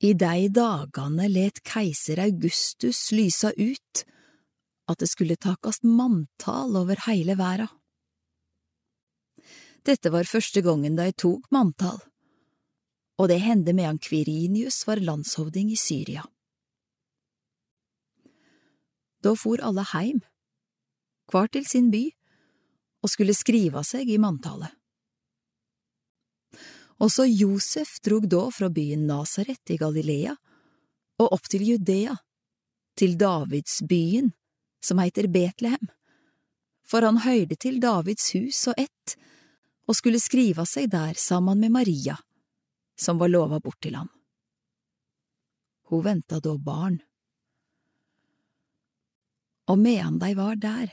I dei dagane let keiser Augustus lysa ut at det skulle takast manntal over heile verda. Dette var første gongen de tok manntall, og det hendte medan Kvirinius var landshovding i Syria. Da for alle heim, hver til sin by, og skulle skriva seg i manntallet. Også Josef drog da fra byen Nasaret i Galilea og opp til Judea, til Davidsbyen, som heiter Betlehem, for han høyrde til Davids hus og ett, og skulle skriva seg der sammen med Maria, som var lova bort til ham. Hun venta da barn. Og medan de var der,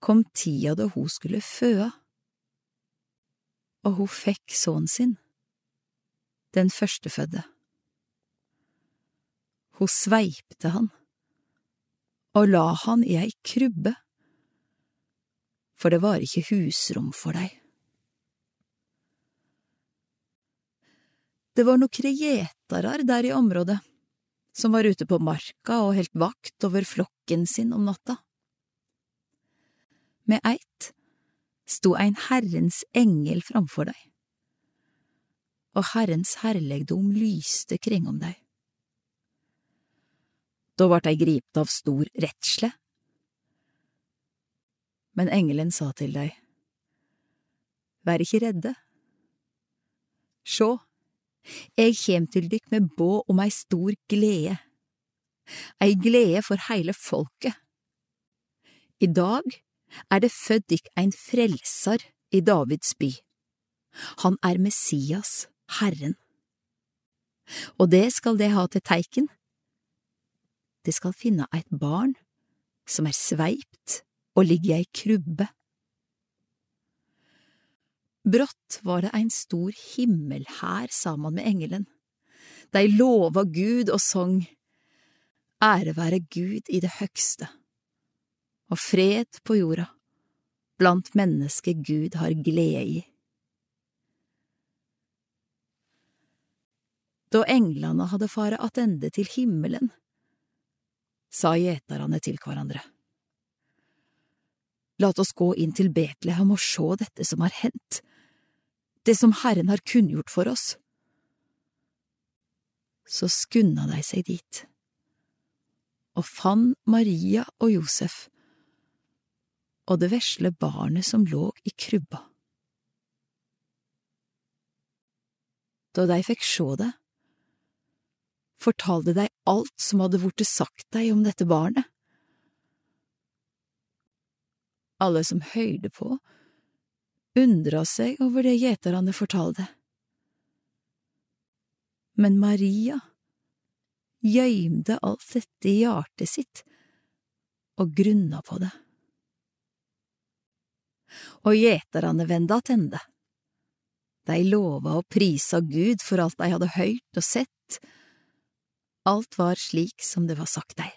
kom tida da hun skulle føa og hun fikk sønnen sin, den førstefødde. Hun sveipte han og la han i ei krybbe, for det var ikke husrom for dei. Det var nokre gjetarar der i området, som var ute på marka og helt vakt over flokken sin om natta. Med eitt sto ein Herrens engel framfor deg, og Herrens herlegdom lyste kring om deg. Da vart dei gripne av stor redsle. Men engelen sa til dei, Vær ikkje redde. Sjå, eg kjem til dykk med båd om ei stor glede, ei glede for heile folket. I dag er det født dykk ein frelsar i Davids by. Han er Messias, Herren. Og det skal det ha til teiken. Det skal finne eit barn som er sveipt og ligger i ei krubbe. Brått var det ein stor himmelhær saman med engelen. Dei lova Gud og song, Ære være Gud i det høgste og fred på jorda, blant mennesker Gud har glede i. Da englene hadde fare attende til himmelen, sa gjetarane til hverandre. Lat oss gå inn til Betlehem og se dette som har hendt, det som Herren har kunngjort for oss. Så skunda de seg dit, og fant Maria og Josef og det vesle barnet som lå i krybba. Da de fikk sjå det, fortalte de alt som hadde vorte sagt dei om dette barnet. Alle som høyrde på, undra seg over det gjeterne fortalte. Men Maria gjøymde alt dette i hjertet sitt og grunna på det og gjeterne venda attende. De lova og prisa Gud for alt de hadde høyrt og sett. Alt var slik som det var sagt dei.